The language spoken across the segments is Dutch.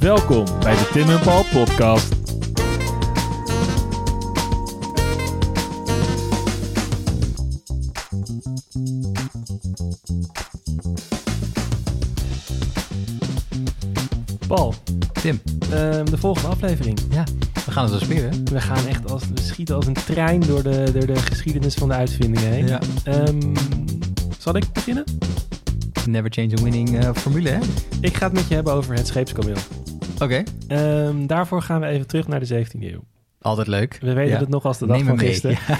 Welkom bij de Tim en Paul podcast. Paul, Tim, ehm, de volgende aflevering. ja, we gaan het dus weer, hè? We gaan echt als, we schieten als een trein door de, door de geschiedenis van de uitvindingen heen. Ja. Ehm, zal ik beginnen? Never change a winning eh, formule, hè? Ik ga het met je hebben over het scheepskameel. Oké. Ehm, daarvoor gaan we even terug naar de 17e eeuw. Altijd leuk. We weten Ja. het nog als de dag Neem van mee. gisteren. Ja,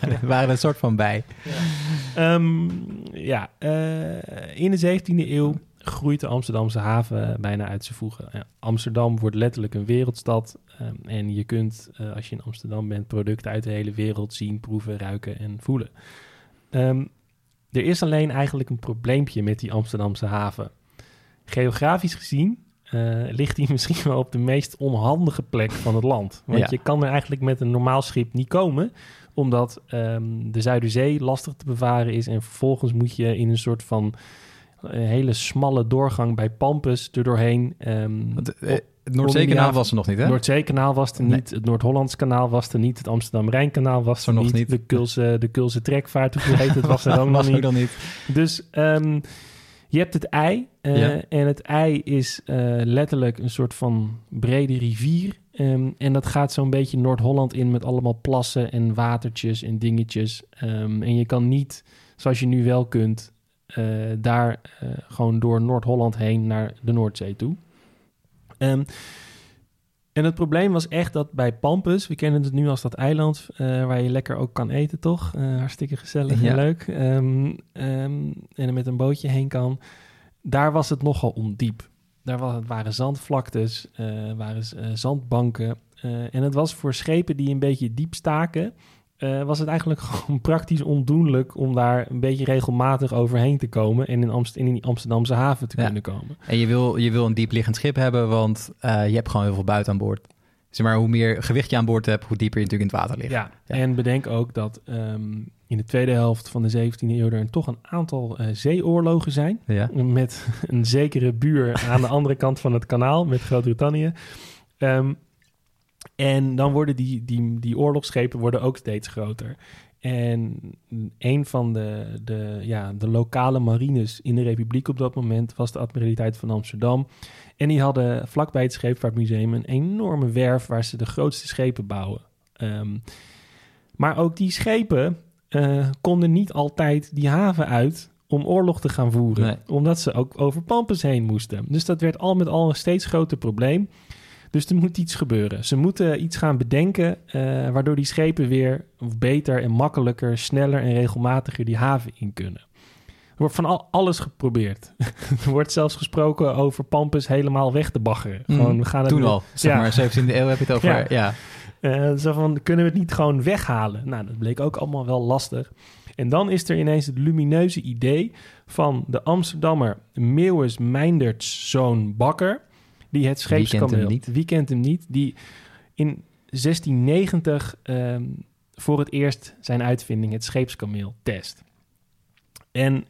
we waren- er een soort van bij. Ehm, ja, eh, in de 17e eeuw groeit de Amsterdamse haven bijna uit zijn voegen. Ja, Amsterdam wordt letterlijk een wereldstad. ehm, en je kunt, eh, als je in Amsterdam bent, producten uit de hele wereld zien, proeven, ruiken en voelen. Ehm, er is alleen eigenlijk een probleempje met die Amsterdamse haven. Geografisch gezien eh, ligt die misschien wel op de meest onhandige plek van het land. Want Ja. je kan er eigenlijk met een normaal schip niet komen omdat ehm, de Zuiderzee lastig te bevaren is. En vervolgens moet je in een soort van eh, hele smalle doorgang bij Pampus er doorheen. Want, op- het Noordzeekanaal Om die was er nog niet, hè? het Noordzeekanaal was er Nee. niet, het Noord-Hollands kanaal was er niet, het Amsterdam-Rijnkanaal was er nog niet, niet. de Kulse, de Kulse trekvaart, hoe heet het, was er ook nog niet. dan niet. Dus ehm, je hebt het ei. eh, Ja. En het ei is eh, letterlijk een soort van brede rivier. Ehm, en dat gaat zo'n beetje Noord-Holland in met allemaal plassen en watertjes en dingetjes. Ehm, en je kan niet, zoals je nu wel kunt, eh, daar gewoon door Noord-Holland heen naar de Noordzee toe. Ehm, en het probleem was echt dat bij Pampus, we kennen het nu als dat eiland eh, waar je lekker ook kan eten, toch? Eh, hartstikke gezellig en Ja. leuk. Ehm, ehm, en er met een bootje heen kan. Daar was het nogal ondiep. Daar wa- waren zandvlaktes, eh, waren zandbanken. en het was voor schepen die een beetje diep staken, eh, was het eigenlijk gewoon praktisch ondoenlijk om daar een beetje regelmatig overheen te komen en in, Amst in die Amsterdamse haven te Ja. kunnen komen. En je wil, je wil een diepliggend schip hebben, want eh, je hebt gewoon heel veel buiten aan boord. Zeg maar, hoe meer gewicht je aan boord hebt, hoe dieper je natuurlijk in het water ligt. Ja, Ja. en bedenk ook dat ehm, in de tweede helft van de 17e eeuw er toch een aantal eh, zeeoorlogen zijn. Ja. Met een zekere buur aan de andere kant van het kanaal, met Groot-Brittannië. Ehm, en dan worden die, die, die oorlogsschepen worden ook steeds groter. En een van de, de, ja, de lokale marines in de Republiek op dat moment was de Admiraliteit van Amsterdam. En die hadden vlakbij het Scheepvaartmuseum een enorme werf waar ze de grootste schepen bouwen. Ehm, maar ook die schepen eh, konden niet altijd die haven uit om oorlog te gaan voeren. Nee. Omdat ze ook over Pampus heen moesten. Dus dat werd al met al een steeds groter probleem. Dus er moet iets gebeuren. Ze moeten iets gaan bedenken eh, waardoor die schepen weer beter en makkelijker, sneller en regelmatiger die haven in kunnen. Er wordt van al, alles geprobeerd. er wordt zelfs gesproken over Pampus helemaal weg te baggeren. Mm, Gewoon, we gaan het Toen nu- al, zeg Ja. maar, 17e eeuw heb je het over. Ja. Ja. eh, zo van, kunnen we het niet gewoon weghalen? Nou, dat bleek ook allemaal wel lastig. En dan is er ineens het lumineuze idee van de Amsterdammer Meeuwis Meinderts zoon Bakker... die het Wie scheepskameel... niet? Wie kent hem niet? Die in 1690 ehm, voor het eerst zijn uitvinding, het scheepskameel, test. En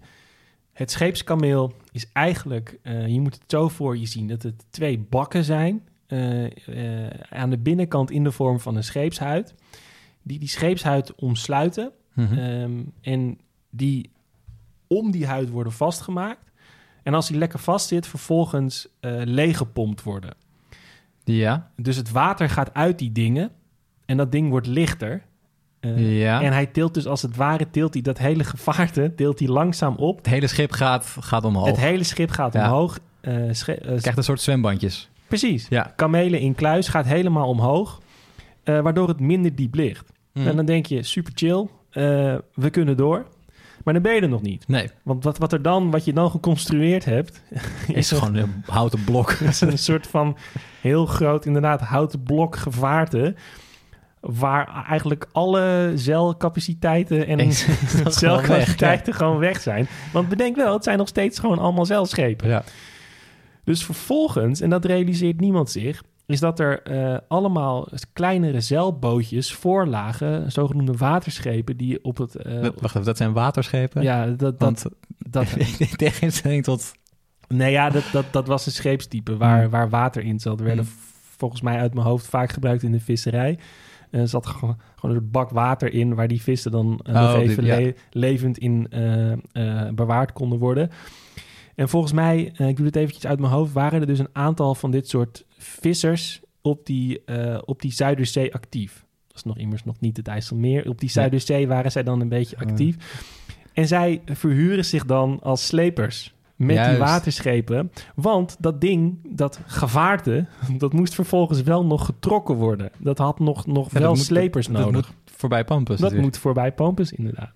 het scheepskameel is eigenlijk... eh, je moet het zo voor je zien dat het twee bakken zijn... eh, eh, aan de binnenkant in de vorm van een scheepshuid... die die scheepshuid omsluiten... Mhm. Ehm, en die om die huid worden vastgemaakt. En als die lekker vast zit, vervolgens eh leeggepompt worden. ja. Dus het water gaat uit die dingen en dat ding wordt lichter. Eh, ja. En hij tilt dus als het ware, tilt hij dat hele gevaarte, tilt hij langzaam op. het hele schip gaat, gaat omhoog. Het hele schip gaat Ja. omhoog. Je krijgt een soort zwembandjes. precies. Ja. Kamelen in kluis gaat helemaal omhoog, waardoor het minder diep ligt. Mhm. En dan denk je, super chill, we kunnen door. Maar dan ben je er nog niet. Nee, Want wat, wat, er dan, wat je dan geconstrueerd hebt, is gewoon een houten blok. is een soort van heel groot, inderdaad, houten blok gevaarte. Waar eigenlijk alle zeilcapaciteiten en gewoon weg, zeilkwaliteiten gewoon weg zijn. Want bedenk wel, het zijn nog steeds gewoon allemaal zeilschepen. Ja. Dus vervolgens, en dat realiseert niemand zich, is dat er eh, allemaal kleinere zeilbootjes voor lagen, zogenoemde waterschepen, die op het... eh, Wacht even, dat zijn waterschepen? ja, dat, dat, Want dat, in tegenstelling tot Nee, ja, dat, dat, dat was een scheepstype waar, waar water in zat. Er werden Hmm. volgens mij uit mijn hoofd vaak gebruikt in de visserij. Eh, Er zat gewoon, gewoon een bak water in waar die vissen dan Oh, die- even ja. le- levend in bewaard konden worden. En volgens mij, eh, ik doe dit eventjes uit mijn hoofd, waren er dus een aantal van dit soort vissers op die, eh, op die Zuiderzee actief. Dat is nog immers nog niet het IJsselmeer. Op die Zuiderzee waren zij dan een beetje actief. En zij verhuren zich dan als slepers met die waterschepen. Want dat ding, dat gevaarte, dat moest vervolgens wel nog getrokken worden. Dat had nog, nog Ja, dat wel moet- slepers dat nodig. moet voorbij Pampus. Dat natuurlijk. moet voorbij Pampus, inderdaad.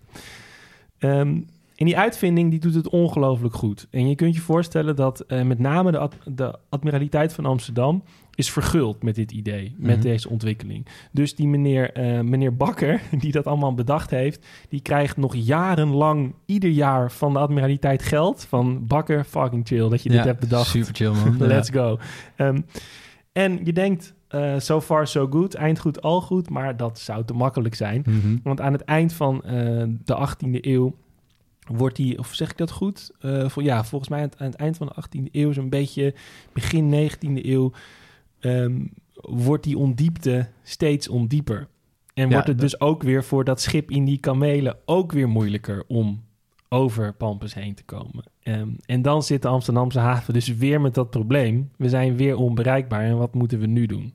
Ehm, en die uitvinding die doet het ongelooflijk goed. En je kunt je voorstellen dat eh, met name de, ad- de Admiraliteit van Amsterdam is verguld met dit idee, met Mhm. deze ontwikkeling. Dus die meneer, eh, meneer Bakker, die dat allemaal bedacht heeft, die krijgt nog jarenlang ieder jaar van de Admiraliteit geld. Van Bakker, fucking chill dat je dit hebt bedacht. Super chill, man. Let's go. Ehm, en je denkt, eh so far so good, eind goed, al goed, maar dat zou te makkelijk zijn. Mhm. Want aan het eind van de 18e eeuw wordt die, of zeg ik dat goed? Voor, ja, volgens mij aan het, aan het eind van de 18e eeuw, zo'n beetje begin 19e eeuw, ehm, wordt die ondiepte steeds ondieper. En Ja, wordt het dat- dus ook weer voor dat schip in die kamelen ook weer moeilijker om over Pampus heen te komen. Ehm, en dan zit de Amsterdamse haven dus weer met dat probleem. We zijn weer onbereikbaar en wat moeten we nu doen?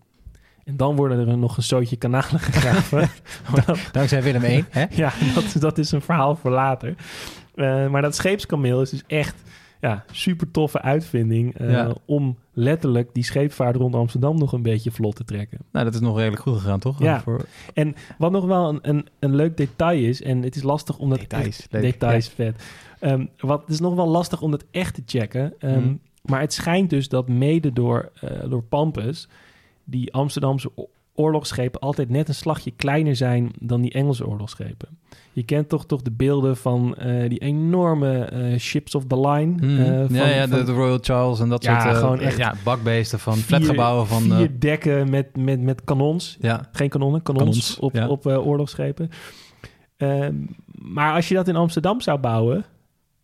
En dan worden er nog een zootje kanalen gegraven. Dat- Dankzij Willem 1, hè? ja, dat, dat is een verhaal voor later. Eh, maar dat scheepskameel is dus echt ja, super toffe uitvinding... eh, Ja. om letterlijk die scheepvaart rond Amsterdam nog een beetje vlot te trekken. Nou, dat is nog redelijk goed gegaan, toch? Ja. Voor Wat nog wel een, een, een leuk detail is, en het is lastig om dat... details. Details, vet. Ehm, wat het is nog wel lastig om dat echt te checken. Ehm, Mhm. Maar het schijnt dus dat mede door, eh, door Pampus... die Amsterdamse oorlogsschepen altijd net een slagje kleiner zijn... dan die Engelse oorlogsschepen. Je kent toch, toch de beelden van eh, die enorme eh, ships of the line... Mhm. eh, van, ja, ja de, van de Royal Charles en dat Ja, soort... gewoon echt Ja, bakbeesten van vier- flatgebouwen van... vier dekken met, met, met kanons. ja, Geen kanonnen, kanons, Kanons, op, ja. op oorlogsschepen. Ehm, maar als je dat in Amsterdam zou bouwen...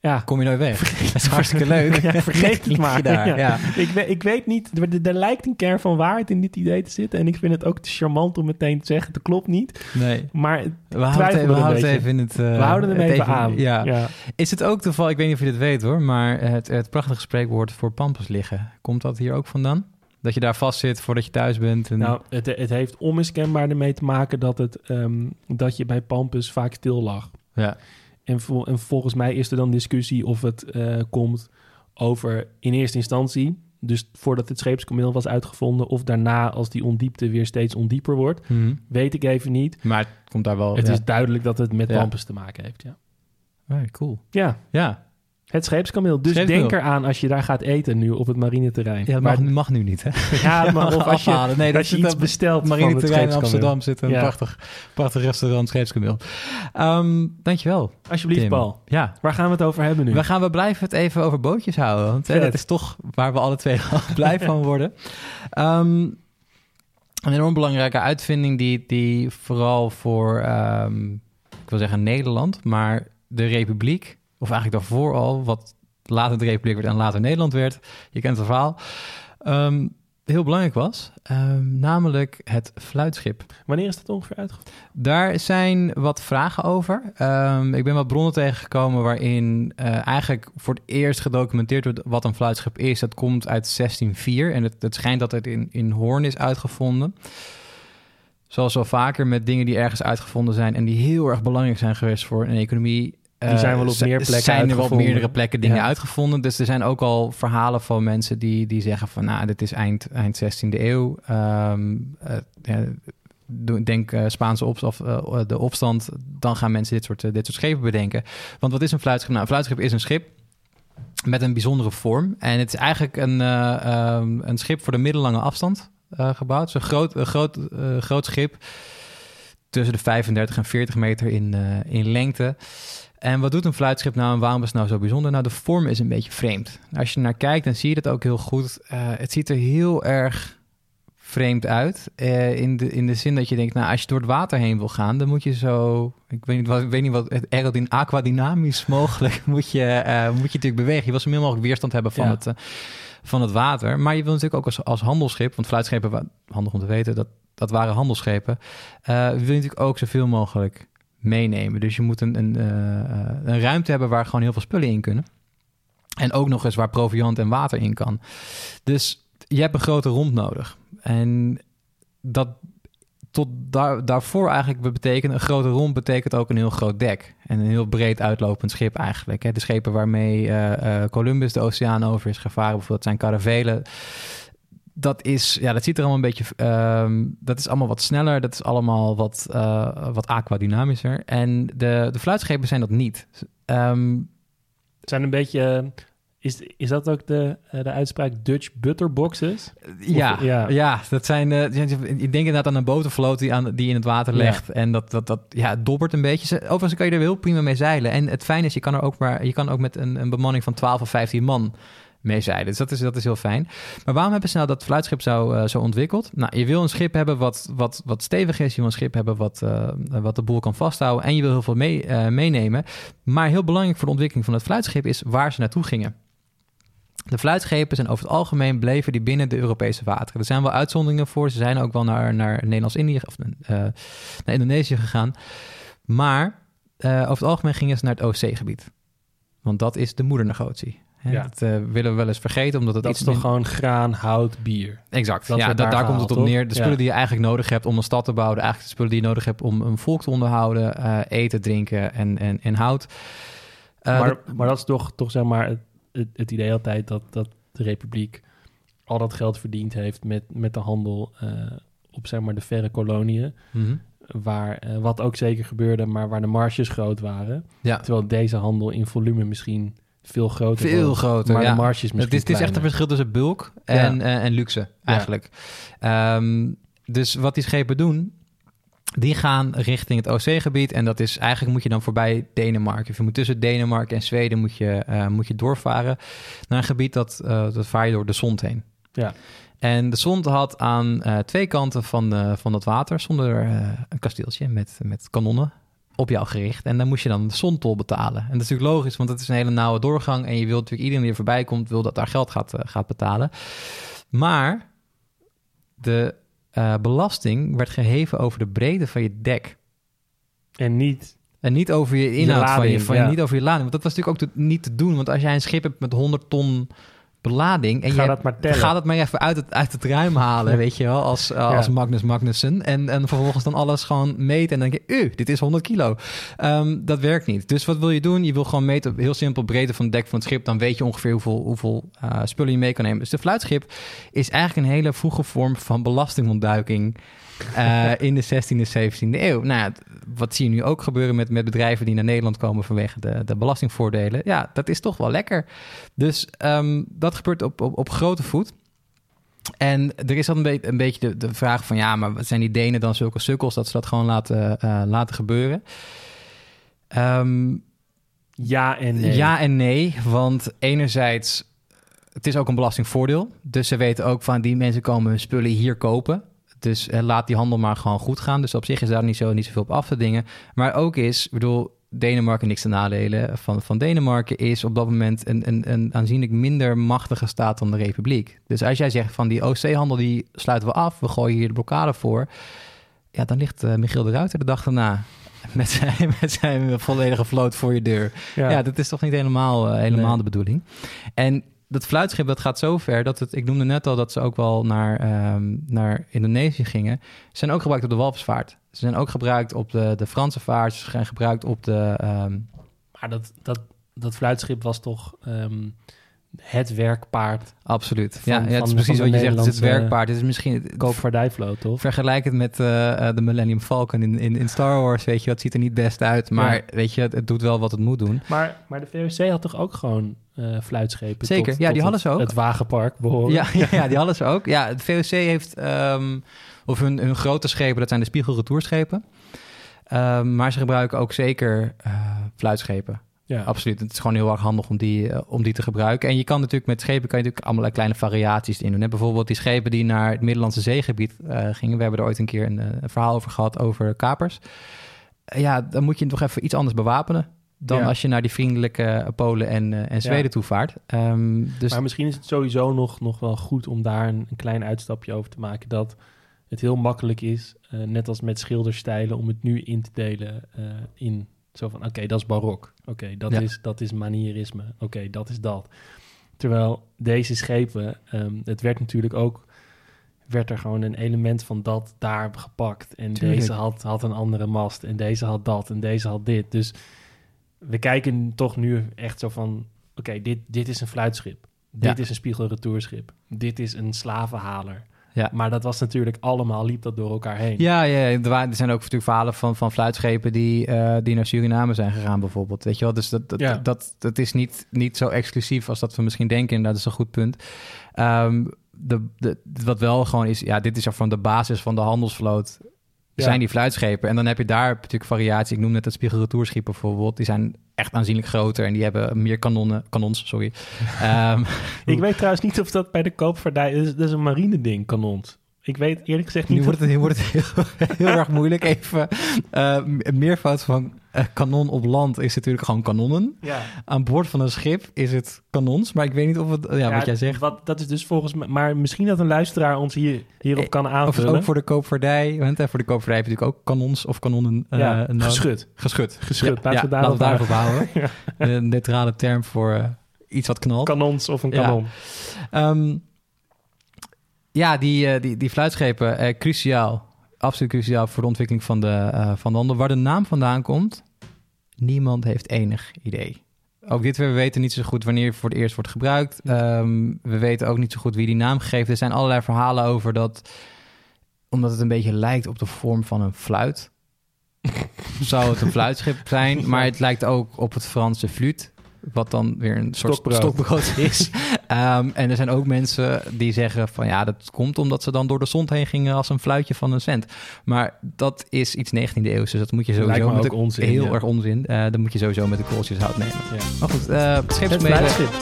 Ja, kom je nooit weg. dat is hartstikke leuk. Ja, vergeet het maar. daar, Ja. Ik, weet, ik weet niet, er, er lijkt een kern van waarheid in dit idee te zitten. En ik vind het ook te charmant om meteen te zeggen, het klopt niet. Nee, Maar we houden het, we houden het even in het... eh, we houden het even, aan. Ja. ja. Is het ook toeval, ik weet niet of je dit weet hoor, maar het, het prachtige spreekwoord voor pampers liggen, komt dat hier ook vandaan? Dat je daar vast zit voordat je thuis bent? En... Nou, het, het heeft onmiskenbaar ermee te maken dat, het, ehm, dat je bij Pampus vaak stil lag. ja. En, vol- en volgens mij is er dan discussie of het eh, komt over in eerste instantie... dus voordat het scheepskameel was uitgevonden... of daarna als die ondiepte weer steeds ondieper wordt. Mhm. Weet ik even niet. Maar het komt daar wel... Het ja. is duidelijk dat het met Ja. Te maken heeft, ja. Cool. Ja, Ja, het scheepskameel. Dus Scheepskameel. denk eraan als je daar gaat eten nu op het marineterrein. ja dat Maar- mag, mag nu niet hè? ja, maar of als je, Afhalen. nee, dat als je iets het bestelt van het marineterrein in scheepskameel. Amsterdam zit een Ja. prachtig, prachtig restaurant Scheepskameel. Ehm dankjewel, Alsjeblieft, Tim. Paul. Ja, Waar gaan we het over hebben nu? we, gaan, we blijven het even over bootjes houden. Want hè, Vet. dat is toch waar we alle twee blij van worden. Ehm, een enorm belangrijke uitvinding die, die vooral voor, ehm, ik wil zeggen Nederland, maar de Republiek, of eigenlijk daarvoor al, wat later de Republiek werd en later Nederland werd, je kent het verhaal, ehm, heel belangrijk was. Ehm, namelijk het fluitschip. Wanneer is dat ongeveer uitgevoerd? Daar zijn wat vragen over. Ehm, ik ben wat bronnen tegengekomen waarin eh, eigenlijk voor het eerst gedocumenteerd wordt wat een fluitschip is. Dat komt uit 1604 en het, het schijnt dat het in, in Hoorn is uitgevonden. Zoals wel vaker met dingen die ergens uitgevonden zijn en die heel erg belangrijk zijn geweest voor een economie. Die zijn wel op eh, meer plekken zijn er op meerdere plekken dingen Ja. uitgevonden. Dus er zijn ook al verhalen van mensen die, die zeggen van... nou, dit is eind, eind 16e eeuw. Eh, ja, denk eh, Spaanse op, of, eh, de opstand, dan gaan mensen dit soort, dit soort schepen bedenken. Want wat is een fluitschip? Nou, een fluitschip is een schip met een bijzondere vorm. En het is eigenlijk een, eh, ehm, een schip voor de middellange afstand gebouwd. Het is een groot, groot, groot schip tussen de 35 en 40 meter in, eh, in lengte. En wat doet een fluitschip nou en waarom is het nou zo bijzonder? Nou, de vorm is een beetje vreemd. Als je naar kijkt, dan zie je dat ook heel goed. Eh, het ziet er heel erg vreemd uit. eh, in, de, in de zin dat je denkt, nou, als je door het water heen wil gaan, dan moet je zo, ik weet niet wat, ik weet niet wat, het aerodyn aquadynamisch mogelijk moet je, moet je natuurlijk bewegen. Je wil zo min mogelijk weerstand hebben van, Ja. het, van het water. Maar je wil natuurlijk ook als, als handelsschip, want fluitschepen, handig om te weten, dat, dat waren handelsschepen, eh, wil je natuurlijk ook zoveel mogelijk meenemen. Dus je moet een, een, eh, een ruimte hebben waar gewoon heel veel spullen in kunnen. En ook nog eens waar proviant en water in kan. Dus je hebt een grote romp nodig. En dat tot daar, daarvoor eigenlijk betekent... een grote romp betekent ook een heel groot dek. En een heel breed uitlopend schip eigenlijk. Hè. De schepen waarmee eh, Columbus de oceaan over is gevaren... bijvoorbeeld zijn caravelen... Dat is, ja, dat ziet er allemaal een beetje. ehm, dat is allemaal wat sneller. Dat is allemaal wat, eh, wat aquadynamischer. En de, de fluitschepen zijn dat niet. Het zijn een beetje... Is, is dat ook de, eh, de uitspraak Dutch butterboxes? Ja, ja. ja. dat zijn. eh, ja, ik denk inderdaad aan een botervloot die, aan, die in het water Ja. legt. En dat, dat, dat ja, het dobbert een beetje. Overigens kan je er heel prima mee zeilen. En het fijne is, je kan er ook maar. Je kan ook met een, een bemanning van 12 of 15 man mee zeilen. Dus dat is, dat is heel fijn. Maar waarom hebben ze nou dat fluitschip zo, eh, zo ontwikkeld? Nou, je wil een schip hebben wat, wat, wat stevig is. Je wil een schip hebben wat, eh, wat de boel kan vasthouden. En je wil heel veel mee, eh, meenemen. Maar heel belangrijk voor de ontwikkeling van het fluitschip is waar ze naartoe gingen. De fluitschepen zijn over het algemeen bleven die binnen de Europese wateren. Er zijn wel uitzonderingen voor. Ze zijn ook wel naar, naar Nederlands-Indië of naar Indonesië gegaan. Maar over het algemeen gingen ze naar het OC-gebied. Want dat is de moedernegotie. Hè, Ja. Dat eh, willen we wel eens vergeten, omdat het Dat iets is toch min- gewoon graan, hout, bier? Exact. Dat ja, daar daar komt het op neer. De spullen Ja. die je eigenlijk nodig hebt om een stad te bouwen, eigenlijk de spullen die je nodig hebt om een volk te onderhouden, eh, eten, drinken en, en, en hout. Eh, maar, dat- maar dat is toch, toch zeg maar het, het, het idee altijd dat, dat de republiek al dat geld verdiend heeft met, met de handel eh, op zeg maar de verre koloniën. Mhm. Waar, wat ook zeker gebeurde, maar waar de marges groot waren. Ja, Terwijl deze handel in volume misschien veel groter veel groter. Maar ja. de marges misschien Het is, het is echt een verschil tussen bulk en, eh, en luxe, eigenlijk. Ehm, dus wat die schepen doen, die gaan richting het OC-gebied. En dat is eigenlijk moet je dan voorbij Denemarken. Of je moet tussen Denemarken en Zweden moet je, eh, moet je doorvaren naar een gebied dat, eh, dat vaar je door de Zond heen. Ja. En de Zond had aan eh, twee kanten van, eh, van dat water zonder eh, een kasteeltje met, met kanonnen op jou gericht. En dan moest je dan de zondtol betalen. En dat is natuurlijk logisch, want het is een hele nauwe doorgang. En je wilt natuurlijk iedereen die er voorbij komt, wil dat daar geld gaat, eh, gaat betalen. Maar de eh, belasting werd geheven over de breedte van je dek. En niet... En niet over je inhoud van je, lading, van je, ja. niet over je lading. Want dat was natuurlijk ook te- niet te doen. Want als jij een schip hebt met 100 ton belading... en Ga je dat maar tellen. Ga dat maar even uit het, uit het ruim halen, weet je wel, als, uh, als Magnus Magnussen. En, en vervolgens dan alles gewoon meten en dan denk je, uh, dit is 100 kilo. Um, dat werkt niet. Dus wat wil je doen? Je wil gewoon meten, heel simpel, breedte van het dek van het schip. Dan weet je ongeveer hoeveel, hoeveel uh, spullen je mee kan nemen. Dus de fluitschip is eigenlijk een hele vroege vorm van belastingontduiking... Uh, in de 16e, 17e eeuw. Nou ja, wat zie je nu ook gebeuren met, met bedrijven die naar Nederland komen vanwege de, de belastingvoordelen? Ja, dat is toch wel lekker. Dus um, dat gebeurt op, op, op grote voet. En er is dan een, be een beetje de, de, vraag van... ja, maar zijn die Denen dan zulke sukkels... dat ze dat gewoon laten, uh, laten gebeuren? Um, ja en nee. Ja en nee, want enerzijds... het is ook een belastingvoordeel. Dus ze weten ook van... die mensen komen hun spullen hier kopen... Dus uh, laat die handel maar gewoon goed gaan. Dus op zich is daar niet, zo, niet zoveel op af te dingen. Maar ook is, ik bedoel, Denemarken niks te nadelen van, van Denemarken... is op dat moment een, een, een aanzienlijk minder machtige staat dan de Republiek. Dus als jij zegt van die OC-handel, die sluiten we af... we gooien hier de blokkade voor... ja, dan ligt uh, Michiel de Ruiter de dag daarna... Met zijn, met zijn volledige vloot voor je deur. Ja, ja dat is toch niet helemaal, uh, helemaal nee. de bedoeling. En dat fluitschip dat gaat zo ver dat het, ik noemde net al dat ze ook wel naar, um, naar Indonesië gingen. Ze zijn ook gebruikt op de walvisvaart. Ze zijn ook gebruikt op de, de Franse vaart. Ze zijn gebruikt op de. Um... Maar dat, dat, dat fluitschip was toch um, het werkpaard. Absoluut. Van, ja, ja, het is precies wat je zegt. Het is het werkpaard. Het is misschien. Koopvaardijvloot, toch? Vergelijk het met uh, de Millennium Falcon in, in, in, Star Wars. Weet je, het ziet er niet best uit. Maar ja. weet je, het, het, doet wel wat het moet doen. Maar, maar de VOC had toch ook gewoon uh, fluitschepen? Zeker, tot, ja, tot die hadden ze ook. Het wagenpark behoren. Ja, ja, ja, die hadden ze ook. Ja, het VOC heeft. Um, of hun, hun grote schepen, dat zijn de spiegelretourschepen. Um, maar ze gebruiken ook zeker uh, fluitschepen. Ja. Absoluut. Het is gewoon heel erg handig om die, eh, om die te gebruiken. En je kan natuurlijk met schepen kan je natuurlijk allerlei kleine variaties in doen. Hè? Bijvoorbeeld die schepen die naar het Middellandse zeegebied eh, gingen. We hebben er ooit een keer een, eh, een verhaal over gehad over kapers. Ja, dan moet je nog even iets anders bewapenen. Dan Ja. als je naar die vriendelijke Polen en, eh, en Zweden Ja. toe vaart. Ehm, dus Maar misschien is het sowieso nog, nog wel goed om daar een, een klein uitstapje over te maken. Dat het heel makkelijk is, net als met schilderstijlen, om het nu in te delen eh, in zo van: oké, dat is barok. Oké, dat, Ja. is, dat is manierisme. Oké, dat is dat. Terwijl deze schepen, ehm, het werd natuurlijk ook. Werd er gewoon een element van dat daar gepakt. En Tuurlijk. deze had, had een andere mast. En deze had dat. En deze had dit. Dus we kijken toch nu echt zo van: oké, dit, dit is een fluitschip. Dit Ja. is een spiegelretourschip. Dit is een slavenhaler. Ja. Maar dat was natuurlijk allemaal, liep dat door elkaar heen. Ja, ja, er, waren, er zijn ook natuurlijk verhalen van, van fluitschepen die, eh, die naar Suriname zijn gegaan, bijvoorbeeld. Weet je wel, dus dat, dat, Ja. dat, dat is niet, niet zo exclusief als dat we misschien denken. En dat is een goed punt. Ehm, de, de, wat wel gewoon is, ja, dit is van de basis van de handelsvloot. Ja. Zijn die fluitschepen. En dan heb je daar natuurlijk variatie. Ik noem net het spiegelretourschip bijvoorbeeld. Die zijn echt aanzienlijk groter en die hebben meer kanonnen, kanons, sorry. Ehm, Ik weet trouwens niet of dat bij de koopvaardij is. Dat is een marine ding, kanons. Ik weet eerlijk gezegd niet. Nu wordt of- het, nu wordt het heel, heel erg moeilijk. Even eh, een meervoud van eh, kanon op land is natuurlijk gewoon kanonnen. Ja, Aan boord van een schip is het kanons. Maar ik weet niet of het, ja, wat jij zegt, Wat, dat is dus volgens mij... Maar misschien dat een luisteraar ons hier, hierop Eh, kan of aanvullen. ook voor de koopvaardij. Want eh, voor de koopvaardij heb je natuurlijk ook kanons of kanonnen. eh, ja, geschud. Geschud. Geschud, Ja, laten we daarop houden. Een neutrale term voor eh, iets wat knalt. Kanons of een kanon. Ehm, ja, die, eh, die, die fluitschepen, eh, cruciaal. Absoluut cruciaal voor de ontwikkeling van de, eh, van de handel. Waar de naam vandaan komt, niemand heeft enig idee. Ook dit weer, we weten niet zo goed wanneer het voor het eerst wordt gebruikt. Ehm, we weten ook niet zo goed wie die naam geeft. Er zijn allerlei verhalen over dat, omdat het een beetje lijkt op de vorm van een fluit, zou het een fluitschip zijn. Maar het lijkt ook op het Franse fluit, wat dan weer een soort Stokbrood. stokbrood is. Ehm, en er zijn ook mensen die zeggen van ja, dat komt omdat ze dan door de zon heen gingen als een fluitje van een cent. Maar dat is iets 19e eeuw, dus dat moet je sowieso me met de- onzin, heel ja. erg onzin. Dan moet je sowieso met de kooltjes hout nemen. Ja. Maar goed, uh,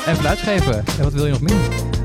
en fluitschepen. En wat wil je nog meer?